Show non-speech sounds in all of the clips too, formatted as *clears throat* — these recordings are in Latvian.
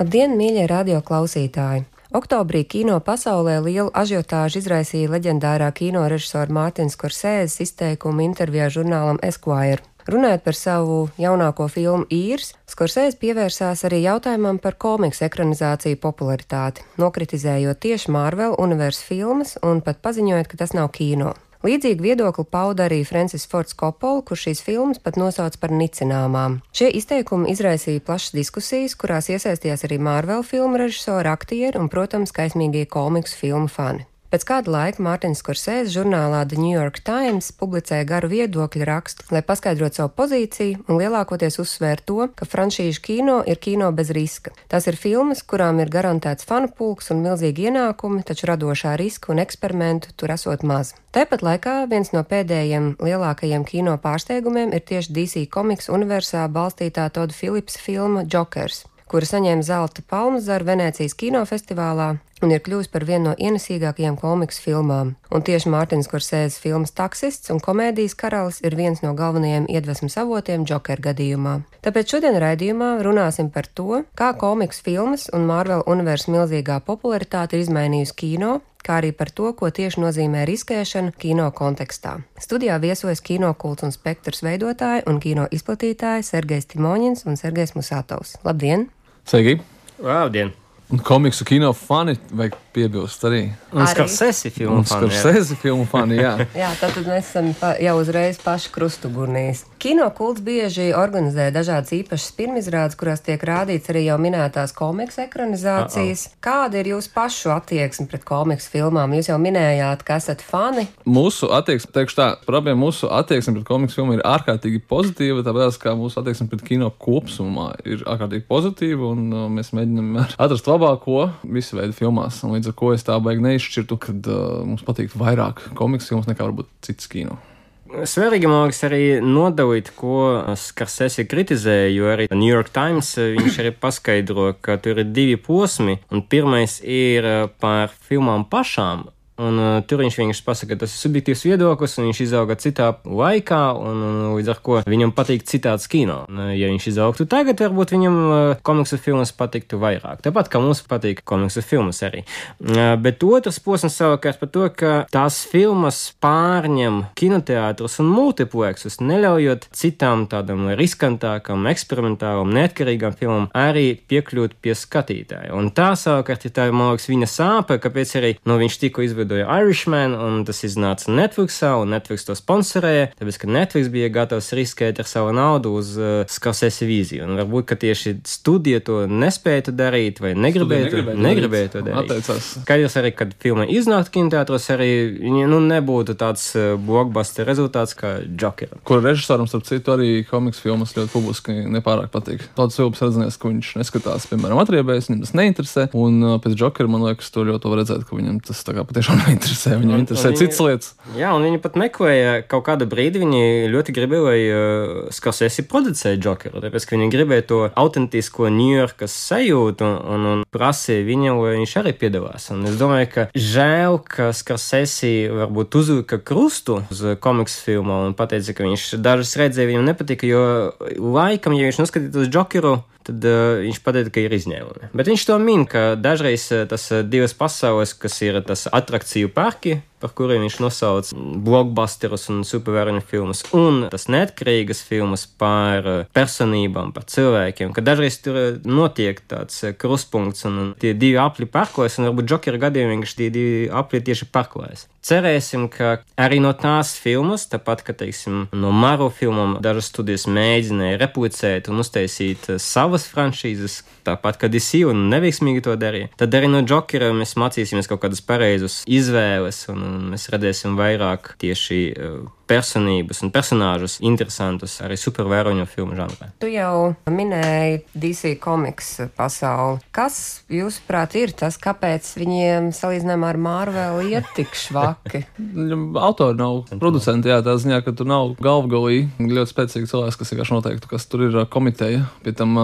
Labdien, mīļie radio klausītāji! Oktobrī kino pasaulē lielu ažiotāžu izraisīja leģendārā kino režisora Mārtiņa Skorsēzes izteikuma intervijā žurnālam Esquire. Runājot par savu jaunāko filmu īrs, Skorsēzes pievērsās arī jautājumam par komiksu ekranizāciju popularitāti, nokritizējot tieši Marvel universu filmas un pat paziņojot, ka tas nav kino. Līdzīgu viedokli pauda arī Francis Fords Coppola, kurš šīs filmas pat nosauc par nicināmām. Šie izteikumi izraisīja plašas diskusijas, kurās iesaistījās arī Marvel filmu režisori, aktieri un, protams, kaismīgie komiksu filmu fani. Pēc kāda laika Mārtiņš Korsēs žurnālā The New York Times publicēja garu viedokļu rakstu, lai paskaidrotu savu pozīciju un lielākoties uzsvēra to, ka franšīžu kino ir kino bez riska. Tas ir filmas, kurām ir garantēts fanu pulks un milzīgi ienākumi, taču radošā riska un eksperimentu tur esot maz. Tāpat laikā viens no pēdējiem lielākajiem kino pārsteigumiem ir tieši DC komiks universā balstītā Toda Philipsa filma Jokers kura saņēma zelta palmas zaru Venecijas kinofestivālā un ir kļuvusi par vienu no ienesīgākajām komiksu filmām. Un tieši Mārtiņš Korsēzes filmas Taksists un komēdijas karalis ir viens no galvenajiem iedvesmas avotiem Joker gadījumā. Tāpēc šodien raidījumā runāsim par to, kā komiksu filmas un Marvel universa milzīgā popularitāte ir izmainījusi kino, kā arī par to, ko tieši nozīmē riskēšana kino kontekstā. Studijā viesojas kino kults un spektrs veidotāji un kino izplatītāji Sergejs Timoņins un Sergejs Musatovs. Labdien! Sveiki! Labdien! Un komiksu kino fani vajag piebilst arī. Un Skorsēzi filmu fani. Skorsēzi filmu fani, jā. *laughs* Jā, tātad mēs esam pa, jau uzreiz paši krustugurnīs. Kino kults bieži organizē dažādas īpašas pirmizrādes, kurās tiek rādīts arī jau minētās komiksu ekranizācijas. Uh -oh. Kāda ir jūsu pašu attieksme pret komiksu filmām? Jūs jau minējāt, ka esat fani. Mūsu attieksme, teikšu tā, problēma mūsu attieksme pret komiksu filmu ir ārkārtīgi pozitīva, tāpēc, ka mūsu attieksme pret kino kopumā ir ārkārtīgi pozitīva, un uh, mēs mēģinām vienmēr atrast labāko visu veidu filmās. Un līdz ar to es tā baigi neizšķirtu, kad uh, mums patīk vairāk komiksu filmas nekā varbūt citas kino. Svarīgi man liekas arī nodalīt, ko Skarsēsi kritizēja, jo arī New York Times eh, viņš arī paskaidro, ka tur ir divi posmi, un pirmais ir eh, par filmām pašām. Un, uh, tur viņš vienkārši pasaka, ka tas ir subjektīvs viedoklis, un viņš izauga citā laikā, un, un līdz ar to viņam patīk citāds kino. Un, uh, ja viņš izaugtu tagad, varbūt viņam uh, komiksu filmas patiktu vairāk. Tāpat kā mums patīk komiksu filmas arī. Uh, bet otrs posms savukārt par to, ka tās filmas pārņem kinoteātrus un multipleksus, neļaujot citām tādām riskantākām, eksperimentālām, neatkarīgām filmām arī piekļūt pie skatītāja. Un tā savukārt ir tā, man liekas, viņa sāpe, kāpēc arī nu, viņš tikko izveidoja Irishman, un tas iznāca Netflixā, un Netflix to sponsorēja, tāpēc, ka Netflix bija gatavs riskēt ar savu naudu uz uh, Skarsēsi vīziju. Un varbūt, ka tieši studija to nespēja darīt, vai negribēja, to, negribēja to darīt. Atteicās. Skaidrs arī, kad filma iznāktu kinoteātros, arī nu, nebūtu tāds uh, blockbuster rezultāts kā Joker. Kur režisoram, starp citu, arī komiksu filmas ļoti publiski nepārāk patīk. Tāds cilvēks redzēs, ka viņš neskatās, piemēram, atriebēs, viņam tas neinteresē. Un uh, pēc Jokera man liekas, to ļoti var redzēt, ka viņam tas tā kā patiešām *laughs* neinteresē. Viņam Un- interesē un citas viņi- lietas. Jā, un viņi pat meklēja kaut kādu brīdi. Viņi ļoti gribēja, lai uh, Skarsēsi producēja Jokeru. Tāpēc, ka viņi gribēja to autentisko Ņujorkas sajūtu un, un, un prasīja viņam, lai viņš arī piedalās. Un es domāju, ka žēl, ka Skarsēsi varbūt uzlika krustu uz komiksu filmu un pateica, ka viņš dažas redzēja, viņam nepatika, jo laikam, ja viņš noskatītos Jokeru, tad uh, viņš pateica, ka ir izņēmumi. Bet viņš to min, ka dažreiz uh, tas uh, divas pasaules, kas ir tas attrakciju parki, par kuriem viņš nosauc blockbusterus un supervaroņu filmas, un tas neatkarīgas filmas par uh, personībām, par cilvēkiem, ka dažreiz tur uh, notiek tāds uh, kruspunkts, un tie divi apli parkojas, un varbūt Jokera gadījumā vienkārši tie divi apli tieši parkojas. Cerēsim, ka arī no tās filmas, tāpat kā, teiksim, no Maru filmām, dažas studijas mēģināja replicēt un uztaisīt savas franšīzes, tāpat kā DC un neveiksmīgi to darīja. Tad arī no Jokera mēs mācīsimies kaut kādas pareizas izvēles, un, un mēs redzēsim vairāk tieši uh, personības un personāžus interesantus arī supervēroņu filmu žanrā. Tu jau minēji DC komiks pasauli. Kas, jūsuprāt, ir tas, kāpēc viņiem salīdzinājumā ar Marvelu iet tik švaki? *laughs* Autori nav producenti, jā, tā ziņā, ka tur nav galvgalī ļoti spēcīgi cilvēks, kas vienkārši noteiktu, kas tur ir komiteja. Pie tam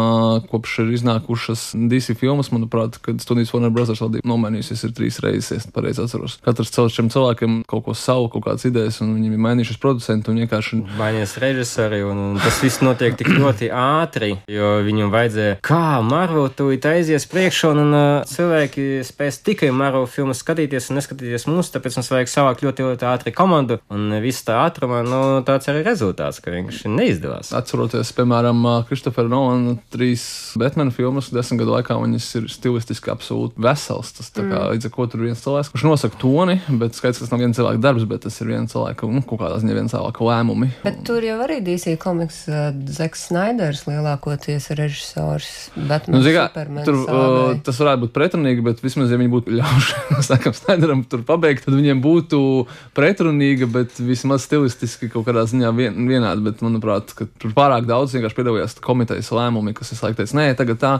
kopš ir iznākušas DC filmas, manuprāt, kad studijas Warner Brothers valdība nomainījusies ir trīs reizes, ja pareizi atceros. Katrs caur šiem cilvēkiem kaut ko savu, kaut kādas idejas, un viņiem ir mainījušies producenti un vienkārši. Mainījās režisori, un, un tas viss notiek tik ļoti ātri, jo viņam vajadzēja, kā Marvel tūlīt aizies priekšā, un uh, cilvēki spēs tikai Marvel filmas skatīties un neskatīties mūsu, tāpēc mums vajag savākt ļoti, ļoti ātri komandu, un viss tā ātrumā, nu, tāds arī rezultāts, ka vienkārši neizdevās. Atceroties, piemēram, Kristofera Nolana trīs Batman filmas, desmit gadu laikā viņas ir stilistiski absolūti vesels. Tas tā kā līdz ar ko tur ir viens cilvēks, kurš nosaka toni, bet skaidrs, ka tas nav viens cilvēks darbs, bet tas ir viens cilvēka, nu, kaut kādā ziņā viens cilvēka lēmumi. Bet tur jau arī DC komiks uh, Zeks Snaiders lielākoties režisors. Bet Nu, zini kā, tur uh, tas varētu būt pretrunīgi, bet vismaz, ja viņi būtu ļaujuši, sakām, *laughs* Snaideram tur pabeigt, tad viņiem būtu pretrunīga, bet vismaz stilistiski kaut kādā ziņā vien, vienādi. Bet, manuprāt, ka tur pārāk daudz vienkārši piedalījās komitejas lēmumi, kas visu laiku teica, nē, tagad tā,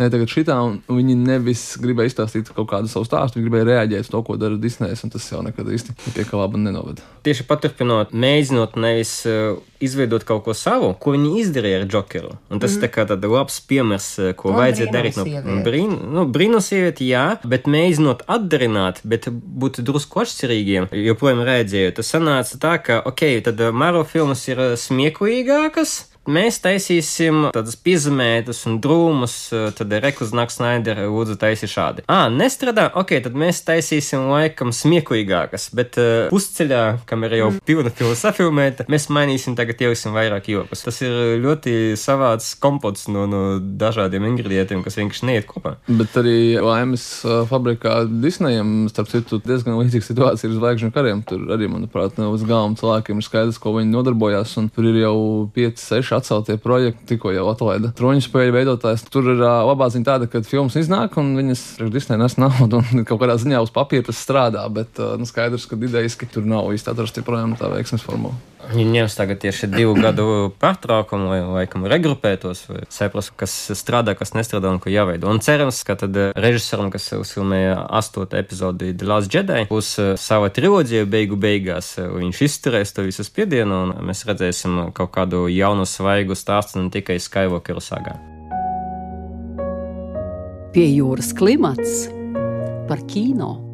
nē, tagad šitā, un viņi nevis gribēja izstāstīt kaut kādu savu stāstu, viņi gribēja reaģēt uz to, ko dara Disneja, un tas jau nekad īsti pie kā laba nenovada. Tieši paturpinot, mēģinot nevis uh, izveidot kaut ko savu, ko viņi izdarīja ar Jokeru. Un tas mm. tā kā tāds labs piemērs, uh, ko No vajadzēja darīt no brīn, nu, brīnumsievieti, jā, bet mēģinot atdarināt, bet būt drusku atšķirīgiem, joprojām redzēju. Tas sanāca tā, ka, ok, tad Marvel filmas ir uh, smieklīgākas. Mēs taisīsim tādas piezīmētas un drūmas, uh, tad Reklāmas Snaidera lūdzu taisīt šādi. Ah, nestrādā, ok, tad mēs taisīsim laikam smieklīgākas, bet uh, pusceļā, kam ir jau pilna safilmēta, mēs mainīsim tagad ieliksim vairāk jopas. Tas ir ļoti savāds kompots no, no dažādiem ingredientiem, kas vienkārši neiet kopā. Bet arī laimes uh, fabrikā Disneyam, starp citu, diezgan līdzīga situācija ir zvaigžņu kariem. Tur arī, manuprāt, no uz galvām cilvēkiem ir skaidrs, ko viņi nodarbojās. Un tur ir jau 5, 6 atceltie projekti, tikko jau atlaida troņu spēļu veidotājs. Tur ir uh, labā ziņa tāda, ka filmas iznāk un viņas Disney nes naudu un *laughs* kaut kādā ziņā uz papīra tas strādā. Bet uh, nu, skaidrs, ka idejiski tur nav īsti atrasta joprojām tā veiksmes formula. Viņi ņems tagad tieši divu *clears throat* gadu pārtraukumu, lai laikam regrupētos, vai saprast, kas strādā, kas nestrādā un ko jāveido. Un cerams, ka tad eh, režisoram, kas uzfilmēja astoto epizodi The Last Jedi, būs eh, sava triloģija beigu beigās. eh, Viņš izturēs to visu spiedienu, un mēs redzēsim kaut kādu jaunu, svaigu stāstu, ne tikai Skywalkeru sagā. Pie jūras klimats par kino.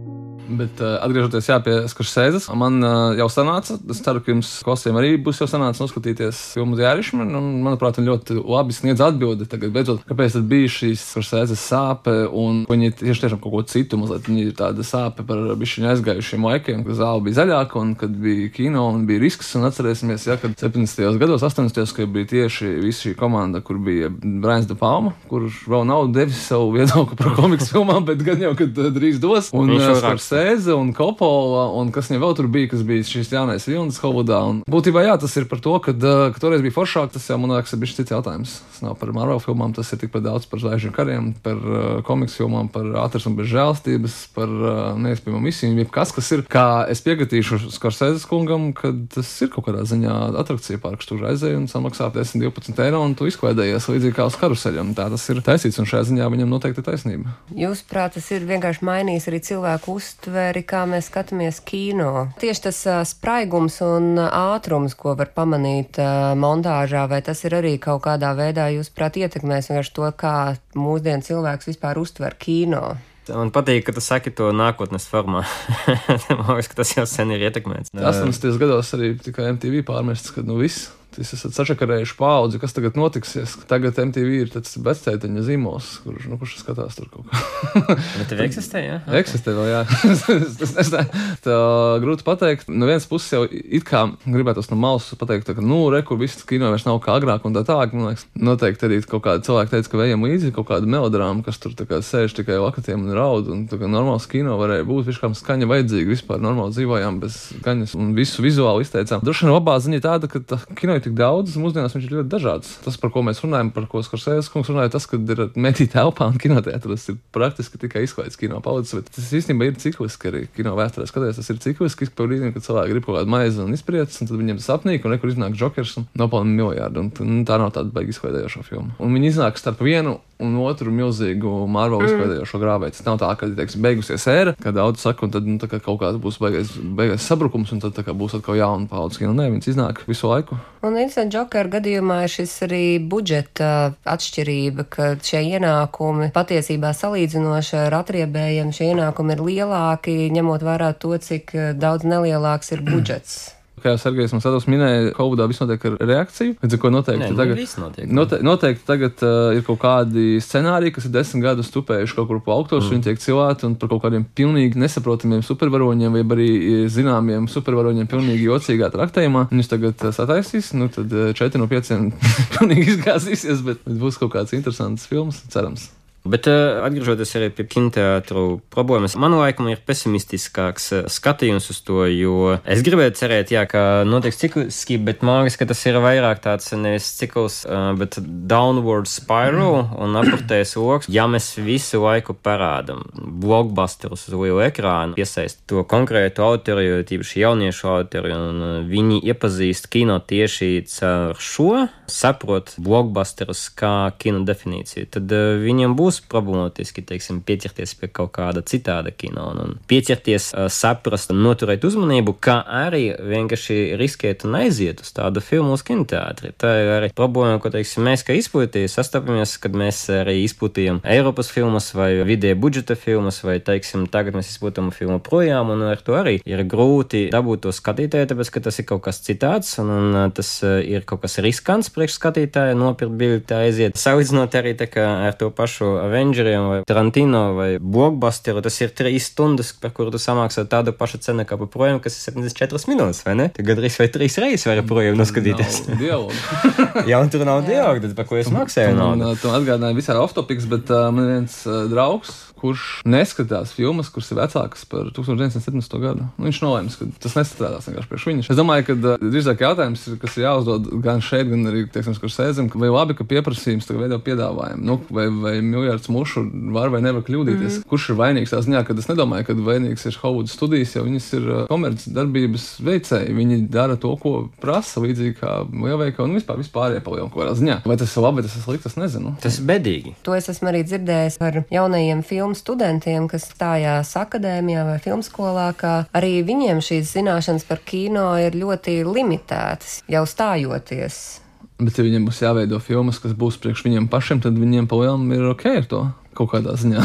Bet, uh, atgriežoties jā, pie Skursēzes, man uh, jau sanāca, es ceru, ka jums klausījumiem arī būs jau sanācis noskatīties filmu Jērišķi. Manuprāt, viņi ļoti labi sniedz atbildi. Tagad, beidzot, kāpēc tad bija šīs Skursēzes sāpe, un viņi tieši tiešām kaut ko citu, mazliet viņi ir tāda sāpe par bišķiņu aizgājušiem laikiem, kad zāle bija zaļāka, un kad bija kino un bija risks. Un atcerēsimies, ja, kad 70. gados, 80. kad bija tieši visa šī komanda, kur bija Brains de Palma, kurš vēl nav devis savu viedokli par komiksu filmām, *laughs* bet gan jau, kad uh, drīz dos. Un, Viņš jau uh, raksta. Sēze un Kopola, un kas viņam vēl tur bija, kas bija šis jaunais vilnis Holidā. Un būtībā jā, tas ir par to, ka, ka toreiz bija foršāk. Tas jau, man liekas, ir bijis cits jautājums. Tas nav par Marvel filmām, tas ir tikpat daudz par zvaigžņu kariem, par uh, komiksu filmām, par ātras un bez žēlstības, par uh, neiespējamu misiju. Jebkas, kas ir, kā es piekritīšu Skorsēzes kungam, ka tas ir kaut kādā ziņā atrakcija parks. Tur aizēja un samaksā 10, 12 eiro, un tu izklaidējies līdzīgi kā uz karuseļiem. Tā tas ir taisīts, un šajā ziņā viņam noteikti ir taisnība. Jūsuprāt, tas ir vienkārši mainījis arī cilvēku uztveri, kā mēs skatāmies kino. Tieši tas uh, spraigums un ātrums, ko var pamanīt uh, montāžā, vai tas ir arī kaut kādā veidā, jūsuprāt, ietekmēs vienkārši to, kā mūsdienu cilvēks vispār uztver kino. Man patīk, ka tu saki to nākotnes formā. *laughs* Man liekas, ka tas jau sen ir ietekmēts. 80. gados arī tikai MTV pārmests, ka nu viss. Jūs esat sačakarējuši paudzi, kas tagad notiksies. Tagad MTV ir tāds bezceļteņa zīmols, kurš, nu, kurš skatās tur kaut ko. *laughs* Bet tev eksistē, jā? *laughs* Eksistē vēl, jā. *laughs* Tas nezinu. Tā grūti pateikt. No vienas puses jau it kā gribētos no malas pateikt, tā, ka, nu, re, kur viss kino vairs nav kā agrāk un tā tālāk. Man liekas, noteikti arī kaut kādi cilvēki teica, ka vējam līdzi kaut kāda melodrāma, kas tur tā kā sēž tikai lakatiem un raud. Un tā kā normāls kino varēja būt, viņš kā skaņa vajadzīga vispār normāli dzīvojām bez skaņas un visu vizuāli izteicām. Droši vien labā ziņa tāda, ka tā kino ir tik daudz, mūsdienās viņš ir ļoti dažāds. Tas, par ko mēs runājam, par ko Skarsēs kungs runāja, tas, ka ir mediju telpā un kinoteātros ir praktiski tikai izklaides kino palicis. Bet tas īstenībā ir cikliski arī kino vēsturē. Skaties, tas ir cikliski, ka brīdī, kad cilvēki grib kaut kādu maizi un izpriecas, un tad viņiem tas apnīk, un nekur iznāk jokers un nopelna miljardu. Un, un tā nav tāda baigi izklaidējoša filma. Un viņi iznāk starp vienu un otru milzīgu Marvel Mm. izklaidējošo grāveidu. Tas nav tā, ka, teiksim, beigusies ēra, kad daudz saka, un tad nu, kā kaut kāds būs beigais, beigais sabrukums, un tad būs atkal jauna paudze. kino. Nē, viņas iznāk visu laiku. Un Vincent Džokera gadījumā ir šis arī budžeta atšķirība, ka šie ienākumi patiesībā salīdzinoši ar atriebējiem šie ienākumi ir lielāki, ņemot vērā to, cik eh, daudz nelielāks ir budžets. Kā jau Sergejs mums tādos minēja, Covidā viss notiek ar reakciju. Līdz ar to noteikti Nē, nu, tagad. notiek. Note, noteikti tagad uh, ir kaut kādi scenāriji, kas ir desmit gadus tupējuši kaut kur pa augtos, mm. viņi tiek cilāti un par kaut kādiem pilnīgi nesaprotamiem supervaroņiem, vai arī eh, zināmiem supervaroņiem pilnīgi jocīgā traktējumā. Viņus tagad uh, sataisīs, nu tad uh, četri no pieciem *laughs* pilnīgi izgāzīsies, bet būs kaut kāds interesants films, cerams. Bet uh, atgriežoties arī pie kinoteātru problēmas, man laikam ir pesimistiskāks uh, skatījums uz to, jo es gribēju cerēt, jā, ka notiks cikliski, bet man liekas, ka tas ir vairāk tāds nevis cikls, uh, bet downward spiral un apurtējs loks. Ja mēs visu laiku parādam blockbusterus uz lielu ekrānu, piesaist to konkrētu autoriju, tīpaši jauniešu autoriju, un viņi iepazīst kino tieši caur šo, saprot blockbusterus kā kino definīciju, tad viņiem būs problemātiski, teiksim, pieķerties pie kaut kāda citāda kino un, pieķerties, saprast un noturēt uzmanību, kā arī vienkārši riskēt un aiziet uz tādu filmu uz kinoteātri. Tā ir arī problēma, ko, teiksim, mēs kā izplatītāji sastopamies, kad mēs arī izplatījām Eiropas filmas vai vidēja budžeta filmas, vai, teiksim, tagad mēs izplatām filmu projām, un ar to arī ir grūti dabūt to skatītāju, tāpēc, ka tas ir kaut kas citāds, un, un tas ir kaut kas riskants priekš skatītāja, nopirkt biļeti aiziet. Salīdzinot arī tā kā ar to pašu Avengeriem vai Tarantino vai Blockbusteru, tas ir trīs stundas, par kuru tu samaksā tādu pašu cenu kā par projām, kas ir 74 minūtes, vai ne? Tu gandrīz vai trīs reizes vari projām noskatīties. *laughs* Jā, un tur nav dialogu, tad par ko es maksāju Man naudu. uh, tu atgādināji visai off-topics, bet uh, man viens uh, draugs, kurš neskatās filmas, kuras ir vecākas par 1970. gadu. Nu, viņš nolēma, ka tas nestrādās vienkārši priekš viņa. Es domāju, ka drīzāk jautājums, ir, kas ir jāuzdod gan šeit, gan arī, teiksim, kur sēžam, vai labi, ka pieprasījums tagad veido piedāvājumu, nu, vai, vai miljards mušu var vai nevar kļūdīties. Mm. Kurš ir vainīgs tā ziņā, kad es nedomāju, ka vainīgs ir Hovuds studijas, jo viņas ir komercdarbības veicēji. Viņi dara to, ko prasa, līdzīgi kā lielveikali un vispār vispārējie palielinājumu kaut kādā ziņā. Vai tas ir labi, vai tas ir slikti, es nezinu. Tas ir bedīgi. To es esmu arī dzirdējis par jaunajiem filmu studentiem, kas stājās akadēmijā vai filmskolā, ka arī viņiem šīs zināšanas par kino ir ļoti limitētas jau stājoties. Bet, ja viņiem būs jāveido filmas, kas būs priekš viņiem pašiem, tad viņiem palielinām ir ok ar to kaut kādā ziņā.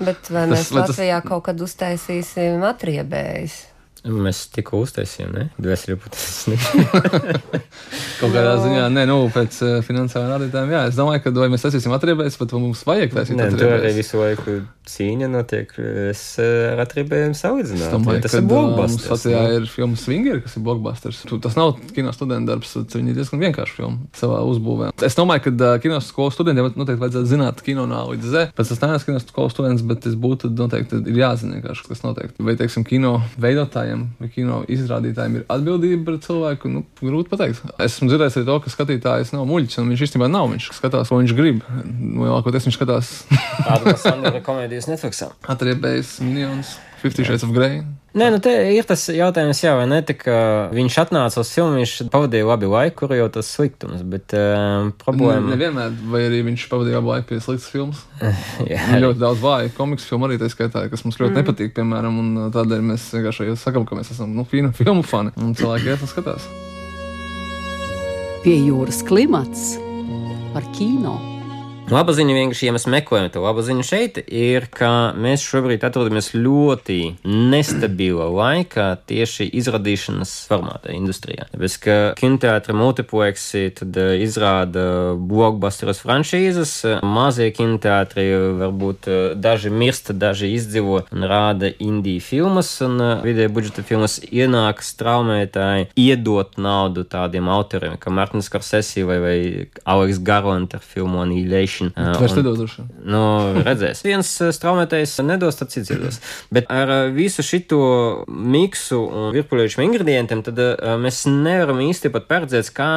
Bet vai *laughs* Tas- mēs tas- Latvijā kaut kad uztaisīsim atriebējus? Mēs tikko uztaisījām, ne? Dvēseli putas. *laughs* kaut kādā ziņā, nē, nu, pēc uh, finansējuma rādītājiem, jā, es domāju, ka vai mēs taisīsim atriebējus, bet mums vajag taisīt Nē, tur arī visu laiku cīņa notiek. Es eh, ar atriebējiem Es salīdzināju. domāju, Tas ir mums blockbusters. Latvijā nu. ir filmas Swingeri, kas ir blockbusters. Tas nav kino studenta darbs, tas viņi ir diezgan vienkārši filma savā uzbūvē. Es domāju, ka uh, kino skolas studentiem noteikti vajadzētu zināt kino nav līdz zē. Pēc tam neesmu kino skolas students, bet es būtu noteikti ir jāzina vienkārši, kas notiek. Vai, teiksim, kino veidotājiem vai kino izrādītājiem ir atbildība par cilvēku, nu, grūti pateikt. Esmu dzirdējis arī to, ka skatītājs nav muļķis, un viņš īstenībā nav. Viņš skatās, ko viņš grib. Nu, Lielākoties viņš skatās Tāda Sandra komēdijas Netflixā. *laughs* atriebējis miljonus, Fifty Shades of Grey. Nē, nu te ir tas jautājums, jā, vai ne? Tā kā viņš atnāca uz filmu, viņš pavadīja labi laiku, kur jau tas sliktums, bet um, problēma. nevienmēr, vai arī viņš pavadīja labu laiku pie sliktas filmas. *laughs* jā, Ir ļoti daudz vāju komiksu filmu arī tā skaitā, kas mums ļoti mm. nepatīk, piemēram, un tādēļ mēs vienkārši sakām, ka mēs esam nu, fina filmu fani. Un cilvēki iet un skatās. Pie jūras klimats par kino. Laba ziņa vienkārši, ja mēs meklējam to labu ziņu šeit, ir, ka mēs šobrīd atrodamies ļoti nestabila laikā tieši izrādīšanas formātā industrijā. Tāpēc, ka kinoteātri multipleksi tad eh, izrāda blockbusteros franšīzes, mazie kinoteātri varbūt eh, daži mirst, daži izdzīvo un rāda indiju filmas, un eh, vidēja budžeta filmas ienāk straumētāji iedot naudu tādiem autoriem, kā Martins Korsesi vai, vai Aleks Garland ar filmu Annihilation bišķiņ. Vairs nedodošu. Nu, redzēs. Viens straumētais nedos, tad cits iedos. Bet ar uh, visu šito miksu un virpuļojušiem ingredientiem, tad uh, mēs nevaram īsti pat paredzēt, kā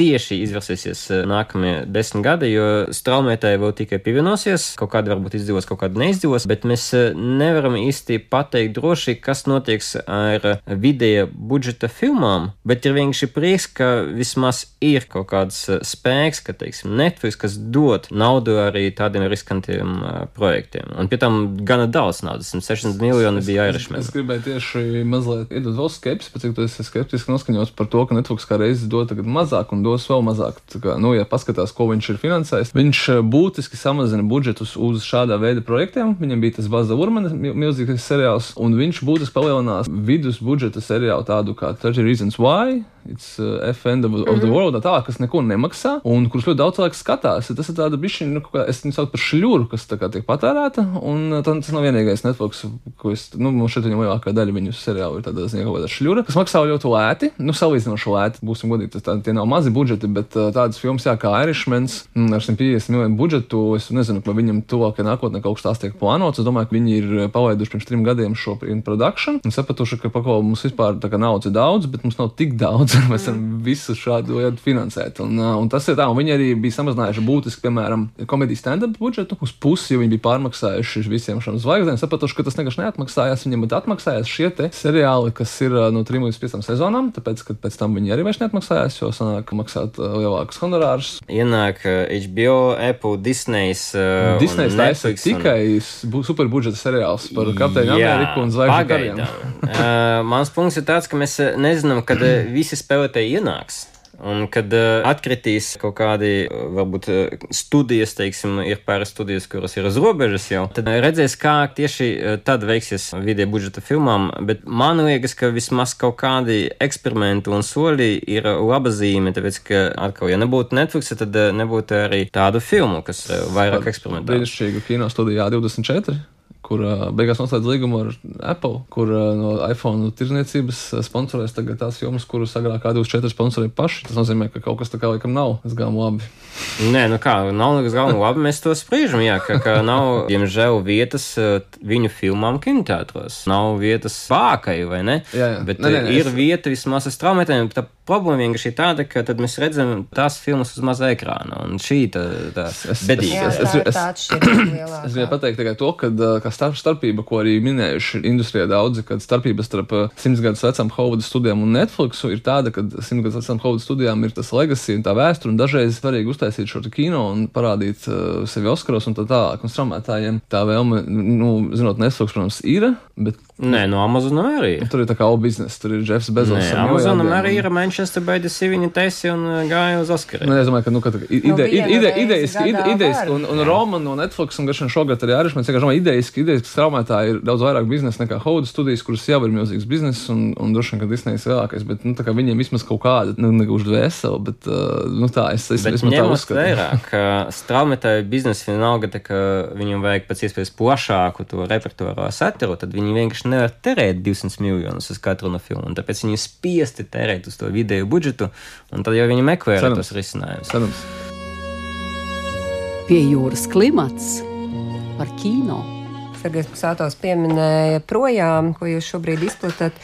tieši izvērsīsies eh, nākamie desmit gadi, jo straumētāji vēl tikai pievienosies. Kaut kāda varbūt izdevos, kaut kāda neizdevos, bet mēs eh, nevaram īsti pateikt droši, kas notiks ar vidēja budžeta filmām. Bet ir vienkārši prieks, ka vismaz ir kaut kāds eh, spēks, ka, teiksim, Netflix, kas dod naudu arī tādiem riskantiem projektiem. Un pie tam gana daudz naudas, 160 miljoni bija Irishman. Es, es gribēju tieši mazliet iedot vēl skepsi, pēc cik tu esi skeptiski noskaņots par to, ka Netflix kā reizes dod tagad mazāk un dos vēl mazāk. Tā kā, nu, ja paskatās, ko viņš ir finansējis, viņš būtiski samazina budžetus uz šādā veida projektiem. Viņam bija tas Baza Urmanis milzīgais seriāls, un viņš būtiski palielinās vidus budžeta seriālu tādu kā 30 Reasons Why. It's uh, FN of, of the Mhm. world, tā, kas neko nemaksā, un kurus ļoti daudz cilvēku skatās. Tas ir tāds bišķiņš, nu, kā es viņu saucu par šļuru, kas tā kā tiek patērēta, un uh, tas nav vienīgais Netflix, ko es, nu, šeit viņam lielākā daļa viņu seriālu ir tāda kaut kāda šļura, kas maksā ļoti lēti, nu, salīdzinoši lēti, būsim godīgi, tas tā, tie nav mazi budžeti, bet uh, tādas filmas, jā, kā Irishmans, mm, ar 150 miljonu budžetu, es nezinu, vai viņam tuvākajā nākotnē kaut kas tāds tiek plānots. Es domāju, ka viņi ir uh, palaiduši pirms trim gadiem šo in production, un sapratuši, ka paklau mums vispār tā kā naudas ir daudz, bet mums nav tik daudz, mēs varam visu šādu lietu finansēt. Un, un tas ir tā, un viņi arī bija samazinājuši būtiski, piemēram, komēdijas stand-up budžetu uz pusi, jo viņi bija pārmaksājuši visiem šiem zvaigznēm. Sapratuši, ka tas vienkārši neatmaksājās. Viņiem ir atmaksājās šie seriāli, kas ir no 3 līdz 5 sezonām, tāpēc, ka pēc tam viņi arī vairs neatmaksājās, jo sanāk maksāt lielākus honorārus. Ienāk HBO, Apple, Disneys. Uh, Disney un taisa Netflix un- tikai bu- superbudžeta seriāls par Kapteini Ameriku un Zvaigžņu kariem. uh, mans punkts ir tāds, ka mēs nezinām, kad visi spēlētāji ienāks. Un kad uh, atkritīs kaut kādi, uh, varbūt, uh, studijas, teiksim, ir pāris studijas, kuras ir uz robežas jau, tad redzēs, kā tieši tad veiksies vidē budžeta filmām. Bet man liekas, ka vismaz kaut kādi eksperimenti un soļi ir laba zīme, tāpēc, ka atkal, ja nebūtu Netflix, tad nebūtu arī tādu filmu, kas vairāk eksperimentē. Brīnišķīgu kino studiju A24. Kur beigās noslēdz līgumu ar Apple, kur no iPhone tirzniecības sponsorēs tagad tās jomas, kuras agrāk A24 sponsorēja paši. Tas nozīmē, ka kaut kas tā kā laikam nav. Es gāju labi. Nē, nu kā, nav nekas galvenais. Labi, mēs to spriežam, jā, ka, ka nav, diemžēl, vietas viņu filmām kinoteātros. Nav vietas vākai, vai ne? Jā, jā. Bet Nē, nē, nē, ir es- vieta vismaz. Tā problēma vienkārši ir tāda, ka tad mēs redzam tās filmas uz maza ekrāna. Un šī tā, tā es- bedīga. Jā, Es- tā es- ir es- Es lielākā. gribēju pateikt tikai to, ka kā starp, starpība, ko arī minējuši industrijā daudzi, kad starpība starp simts gadus vecām Hovuda studijām un Netflixu ir tāda, ka simts gadus vecām Hovuda studijām ir tas legacy un tā vēsture, un dažreiz svarīgi uztaisīt šo kino un parādīt uh, sevi Oskaros un tā tālāk. Un straumētājiem tā vēlme, nu, zinot, Netflix, protams, ir, bet Nē, no Amazonam arī. tur ir tā kā all business, tur ir Jeffs Bezos. Nē, Amazonam miljardiem arī un- ir Manchester by the Sea, viņa taisīja un uh, gāja uz Oskaru. Nu, es domāju, ka nu, ka tā ide, Nu, ide, idejas, idejas, un, un Roma no Netflix un Gašana šogad arī Irish, man vienkārši domāju, idejas, ka idejas straumētāji ir daudz vairāk biznesa nekā Hovuda studijas, kuras jau ir milzīgs bizness un, un droši vien, ka Disney ir lielākais, bet nu, tā kā viņiem vismaz kaut kāda, nu, negluži dvēseli, bet uh, nu, tā es, es, Bet es tā uzskatu. vērā, ka straumētāju biznesa vienalga, tā, ka viņam vajag pēc iespējas plašāku to repertuāro satiru, tad viņi vienkārši nevar terēt 200 miljonus uz katru no filmu. un Tāpēc viņi ir spiesti terēt uz to vidēju budžetu, un tad jau viņi meklē tos risinājumus. Cerams. Pie jūras klimats par kino. Sergejs Pusātos pieminēja projām, ko jūs šobrīd izplatāt.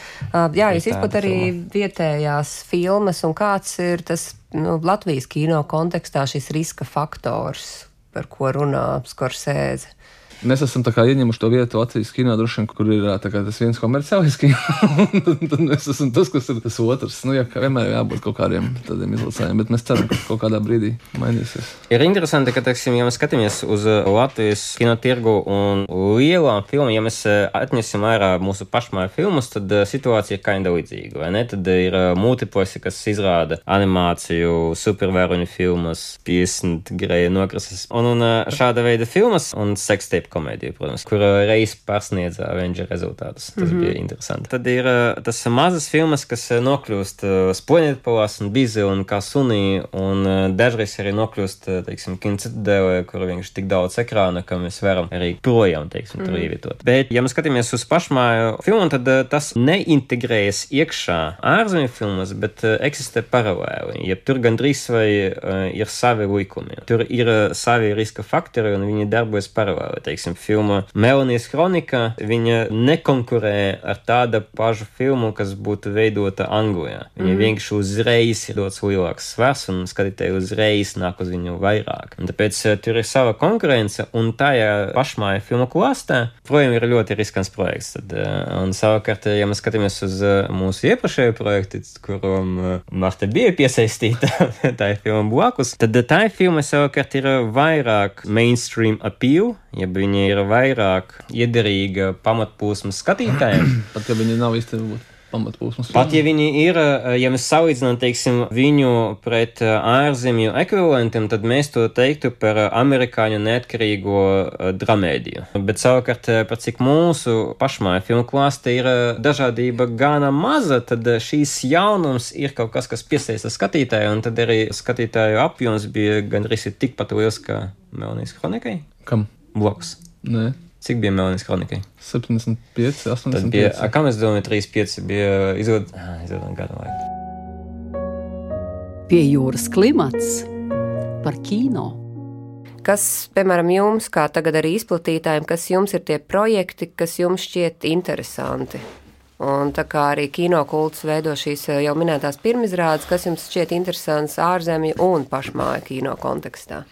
Jā, jūs izplatāt arī vietējās filmas, un kāds ir tas nu, Latvijas kino kontekstā šis riska faktors, par ko runā Skorsēze? Mēs esam ieņemuši to vietu Latvijas kino, droši vien, kur ir kā tas viens komerciālais kino, *laughs* tad, tad mēs esam tas, kas ir tas otrs. Nu, jā, vienmēr jābūt kaut kādiem tādiem izlacējiem, bet mēs ceram, ka kaut kādā brīdī mainīsies. Ir interesanti, ka, teiksim, ja mēs skatāmies uz Latvijas kino tirgu un lielām filmām, ja mēs atņemsim ārā mūsu pašmāju filmus, tad situācija ir kinda līdzīga, vai ne? Tad ir multiplexi, kas izrāda animāciju, supervēruņu filmas, 50 greja nokrasas. Un, un šāda veida filmas un sekstēp šķiet komēdija, protams, kur uh, reiz pārsniedz Avenger rezultātus. Tas mm -hmm. bija interesanti. Tad ir uh, tas mazas filmas, kas uh, nokļūst spoņetpalās un bizi un kā sunī, un dažreiz arī nokļūst, teiksim, kinocitadēlē, kur vienkārši tik daudz ekrāna, ka mēs varam arī projām, teiksim, tur mm -hmm. ievietot. Bet, ja mēs skatāmies uz pašmāju filmu, tad tas neintegrējas iekšā ārzemju filmas, bet eksistē paralēli. Jeb tur gandrīz vai ir savi likumi. Tur ir savi riska faktori, un viņi darbojas paralēli. Teiksim, filma Melonijas kronika, viņa nekonkurē ar tādu pašu filmu, kas būtu veidota Anglijā. Viņa mm. vienkārši uzreiz ir dots lielāks svars, un skatītāji uzreiz nāk uz viņu vairāk. Un tāpēc uh, tur ir sava konkurence, un tajā pašmāja filmu klāstā, projām ir ļoti riskants projekts. Tad, uh, un savukārt, ja mēs skatāmies uz mūsu iepriekšējo projektu, kuram Marta bija piesaistīta, *laughs* tā ir filma blakus, tad tā filma savukārt ir vairāk mainstream appeal, ja viņa ir vairāk iederīga pamatposmas skatītājiem. *clears throat* Pat ja viņi nav īsti varbūt pamatposmas. Pat ja viņi ir, ja mēs salīdzinām, teiksim, viņu pret ārzemju ekvivalentiem, tad mēs to teiktu par amerikāņu neatkarīgo dramēdiju. Bet savukārt, par cik mūsu pašmāja filmu klāsta ir dažādība gana maza, tad šīs jaunums ir kaut kas, kas piesaista skatītāju, un tad arī skatītāju apjoms bija gandrīz tikpat liels kā Melnijas kronikai. Kam? Bloks. Nē. Cik bija Melnijas kronikai? 75, 85. Tad bija, a, kā mēs domājam, 35 bija izvēlēta gada laika. Pie jūras klimats par kino. Kas, piemēram, jums, kā tagad arī izplatītājiem, kas jums ir tie projekti, kas jums šķiet interesanti? Un tā kā arī kinokults veido šīs jau minētās pirmizrādes, kas jums šķiet interesants ārzemju un pašmāju kino kontekstā?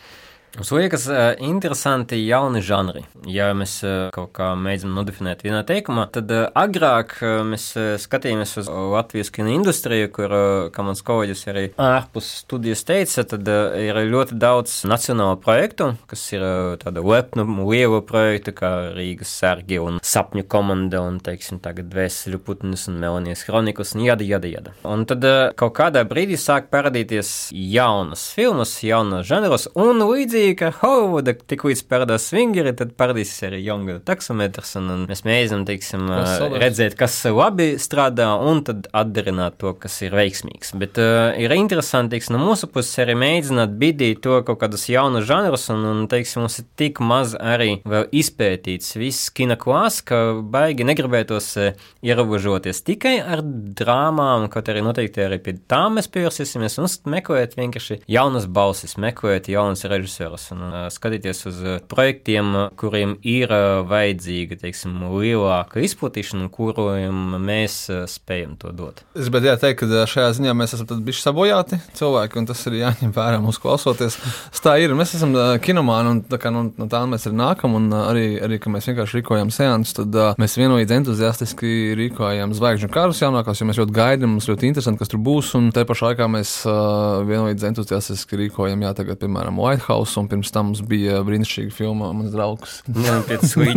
Mums liekas, uh, interesanti jauni žanri. Ja mēs uh, kaut kā mēģinām nodefinēt vienā teikumā, tad uh, agrāk mēs skatījāmies uz Latvijas kino industriju, kur, kā mans kolēģis arī ārpus studijas teica, tad ir ļoti daudz nacionālu projektu, kas ir tāda lepnu, lielu projektu, kā Rīgas sērgi un sapņu komanda, un, teiksim, tagad Vēseļu putnus un Melonijas kronikas, un jada, jada, jada. Un tad kaut kādā brīdī sāk parādīties jaunas filmas, jaunas žanros, un līdzīgi līdzīgi kā Holivuda, tik līdz parādās swingeri, tad parādīsies arī jaungada taksometrs, un, un mēs mēģinām, teiksim, kas redzēt, kas labi strādā, un tad atdarināt to, kas ir veiksmīgs. Bet uh, ir interesanti, teiksim, no mūsu puses arī mēģināt bidīt to kaut kādus jaunus žanrus, un, un, teiksim, mums ir tik maz arī vēl izpētīts viss kina klāsts, ka baigi negribētos uh, ierobežoties tikai ar drāmām, kaut arī noteikti arī pie tām mēs pievērsīsimies un meklēt vienkārši jaunas balsis, meklēt jaunas režisorus ietvers un skatīties uz projektiem, kuriem ir vajadzīga, teiksim, lielāka izplatīšana, kuriem mēs spējam to dot. Es gribētu teikt, ka šajā ziņā mēs esam bijuši sabojāti cilvēki, un tas ir jāņem vērā mūsu klausoties. Tā ir, mēs esam kinomāni, un tā kā no, no tā mēs arī nākam, un arī, arī ka mēs vienkārši rīkojam seansus, tad uh, mēs vienojīgi entuziastiski rīkojam zvaigžņu karus jaunākās, jo mēs ļoti gaidām, mums ļoti interesanti, kas tur būs, un te pašā laikā mēs uh, vienojīgi entuziastiski rīkojam, jā, tagad, piemēram, White House un pirms tam mums bija brīnišķīga filma, mans draugs.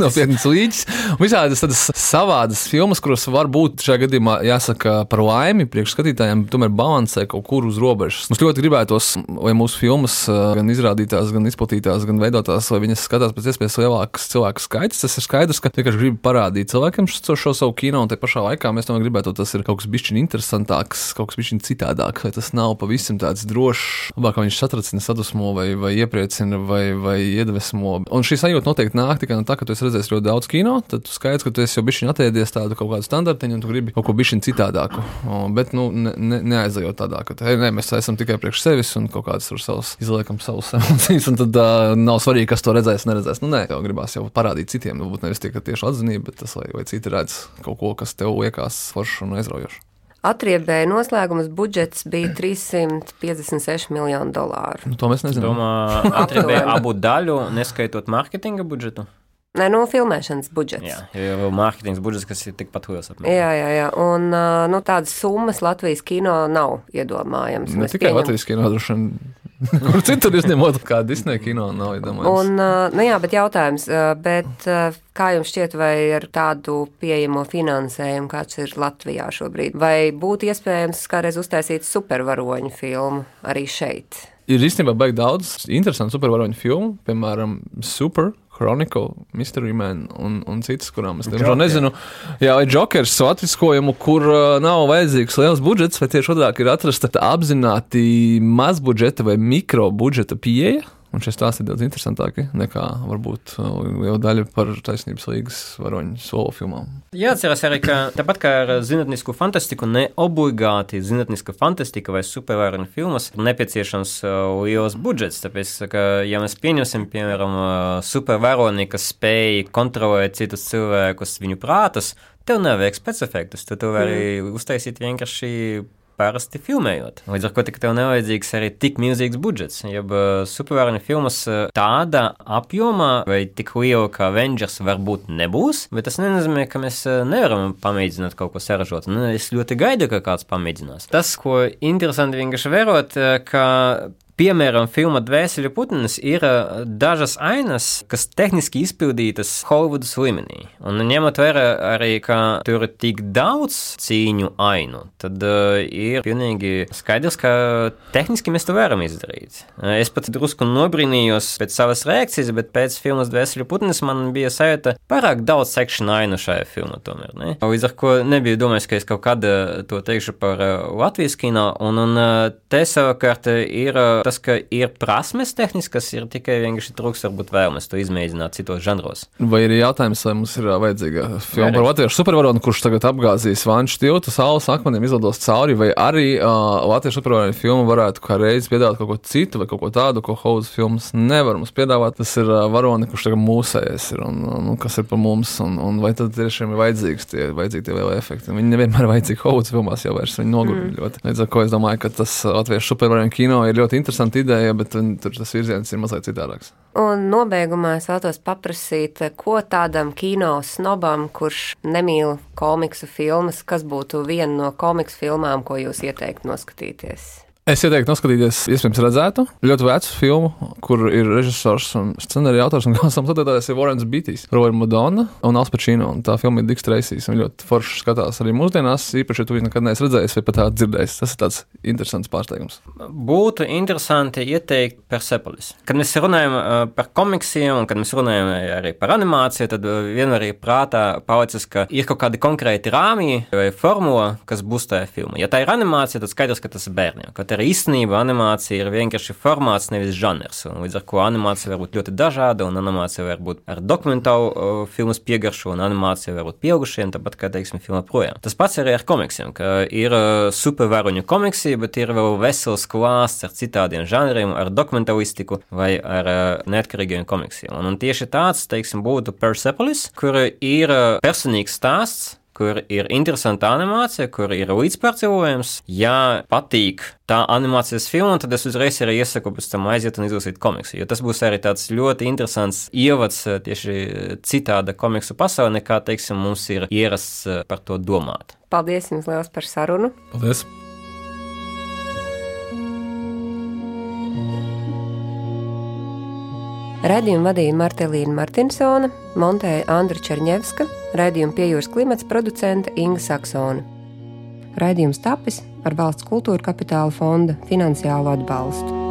Nopietnas *laughs* līķis. Visādas tādas savādas filmas, kuras var būt šajā gadījumā jāsaka par laimi priekšskatītājiem, tomēr balansē kaut kur uz robežas. Mums ļoti gribētos, lai mūsu filmas gan izrādītās, gan izplatītās, gan veidotās, lai viņas skatās pēc iespējas lielākas cilvēku skaits. Tas ir skaidrs, ka vienkārši grib parādīt cilvēkiem šo, šo savu kino, un te pašā laikā mēs tomēr gribētu, tas ir kaut kas bišķiņ interesantāks, kaut kas bišķiņ citādāks, vai tas nav pavisam tāds drošs, labāk viņš satracina, sadusmo vai, vai iepriecina iepriecina vai, vai iedvesmo. Un šī sajūta noteikti nāk tikai no tā, ka tu esi redzējis ļoti daudz kino. Tad skaidrs, ka tu esi jau bišķiņ atēdies tādu kaut kādu standartiņu un tu gribi kaut ko bišķiņ citādāku. O, bet, nu, ne, ne, neaizejot tādā, ka hei, ne, mēs esam tikai priekš sevis un kaut kādas ar savus izliekam savus *laughs* emocijas. Un tad uh, nav svarīgi, kas to redzēs, neredzēs. Nu, nē, jau gribās jau parādīt citiem. Varbūt nevis tikai tieši atzinība, bet tas, lai, lai citi redz kaut ko, kas tev liekas foršs un aizraujošs. Atriebēja noslēgums budžets bija 356 miljoni dolāru. Nu, to mēs nezinām. Domā, *laughs* atriebēja abu daļu, neskaitot mārketinga budžetu? Nē, no filmēšanas budžets. Jā, jau mārketings budžets, kas ir tikpat liels. Apmēram. Jā, jā, jā. Un nu, tādas summas Latvijas kino nav iedomājams. Ne tikai pieņem... Latvijas kino, droši vien *laughs* Kur citur izņemot, kā Disneja kino nav iedomājams. Un, nu jā, bet jautājums, bet kā jums šķiet, vai ar tādu pieejamo finansējumu, kāds ir Latvijā šobrīd, vai būtu iespējams kādreiz uztaisīt supervaroņu filmu arī šeit? Ir īstenībā baigi daudz interesantu supervaroņu filmu, piemēram, Super, Chronicle, Mystery Man un, un citas, kurām es diemžēl nezinu. Jā, vai Jokers atviskojumu, kur uh, nav vajadzīgs liels budžets, vai tieši otrāk ir atrasta apzināti mazbudžeta vai mikrobudžeta pieeja. Un šis stāsts ir daudz interesantāks nekā varbūt uh, liela daļa par taisnības līgas varoņu solo filmām. Jāatcerās arī, ka tāpat kā ar zinātnisku fantastiku, ne obligāti zinātniska fantastika vai supervaroņu filmas ir nepieciešams uh, liels budžets. Tāpēc, ka, ja mēs pieņemsim, piemēram, uh, supervaroni, kas spēj kontrolēt citus cilvēkus, viņu prātus, tev nevajag specifektus. Tu to vari mm. uztaisīt vienkārši parasti filmējot. Līdz ar to tev nevajadzīgs arī tik milzīgs budžets. Jeb uh, supervaroņu filmas uh, tāda apjomā vai tik liela kā Avengers varbūt nebūs, bet tas nenozīmē, ka mēs uh, nevaram pamēģināt kaut ko saražot. Nu, es ļoti gaidu, ka kāds pamēģinās. Tas, ko interesanti vienkārši vērot, ka Piemēram, filma Dvēseli Putins ir dažas ainas, kas tehniski izpildītas Holivudas līmenī. Un ņemot vērā arī, ka tur ir tik daudz cīņu ainu, tad uh, ir pilnīgi skaidrs, ka tehniski mēs to varam izdarīt. Es pat drusku nobrīnījos pēc savas reakcijas, bet pēc filmas Dvēseli Putins man bija sajūta pārāk daudz sekšanu ainu šajā filmā tomēr. Ne? Līdz ar ko nebiju domājis, ka es kaut kad to teikšu par Latvijas kino, un, un te savukārt ir tas, ka ir prasmes tehniskas, ir tikai vienkārši trūks, varbūt vēlmes to izmēģināt citos žanros. Vai ir jautājums, vai mums ir vajadzīga filma par latviešu supervaronu, kurš tagad apgāzīs vanšu tiltu, saules akmeņiem izlidos cauri, vai arī uh, latviešu supervaronu filmu varētu kā reiz piedāvāt kaut ko citu vai kaut ko tādu, ko Hausa filmas nevar mums piedāvāt. Tas ir uh, varoni, kurš tagad mūsējies ir un, un, un kas ir par mums, un, un vai tad tiešām ir vajadzīgs tie, vajadzīgi tie lieli efekti. Viņi nevienmēr ir vajadzīgi Hausa filmās jau vairs, viņi nogurļo mm. ļoti. Līdz ar ko es domāju, ka tas latviešu supervaronu kino ir ļoti interesanti ideja, bet tur tas virziens ir mazliet citādāks. Un nobeigumā es vēlos paprasīt, ko tādam kino snobam, kurš nemīl komiksu filmas, kas būtu viena no komiksu filmām, ko jūs ieteiktu noskatīties? Es ieteiktu noskatīties, iespējams, redzētu ļoti vecu filmu, kur ir režisors un scenārija autors un *laughs* galvenais sadarbotājs ir Warrens Beatties, Roja Madonna un Alspacino. Un tā filma ir Diks Treisīs. Viņa ļoti forši skatās arī mūsdienās, īpaši, ja tu viņu nekad neesi redzējis vai pat tādu dzirdējis. Tas ir tāds interesants pārsteigums. Būtu interesanti ieteikt Persepolis. Kad mēs runājam par komiksiem un kad mēs runājam arī par animāciju, tad vienmēr ir prātā palicis, ka ir kaut kādi konkrēti rāmji vai formula, kas būs tajā filmā. Ja tā ir animācija, tad skaidrs, ka tas ir bērniem arī īstenībā animācija ir vienkārši formāts, nevis žanrs. Līdz ar to animācija var būt ļoti dažāda, un animācija var būt ar dokumentālu uh, filmu piegaršu, un animācija var būt pieaugušiem, tāpat kā, teiksim, filma projām. Tas pats arī ar komiksiem, ka ir uh, supervaroņu komiksi, bet ir vēl vesels klāsts ar citādiem žanriem, ar dokumentālistiku vai ar uh, neatkarīgiem komiksiem. Un, un tieši tāds, teiksim, būtu Persepolis, kur ir uh, personīgs stāsts, kur ir interesanta animācija, kur ir līdzpārcēlojums. Ja patīk tā animācijas filma, tad es uzreiz arī iesaku pēc tam aiziet un izlasīt komiksu. Jo tas būs arī tāds ļoti interesants ievads eh, tieši citāda komiksu pasaulē, nekā, teiksim, mums ir ierasts eh, par to domāt. Paldies jums liels par sarunu! Paldies! Radījumu vadīja Martelīna Martinsona, montēja Andra Černievska, raidījuma piejūras klimats producente Inga Saksona. Raidījums tapis ar valsts kultūra kapitāla fonda finansiālu atbalstu.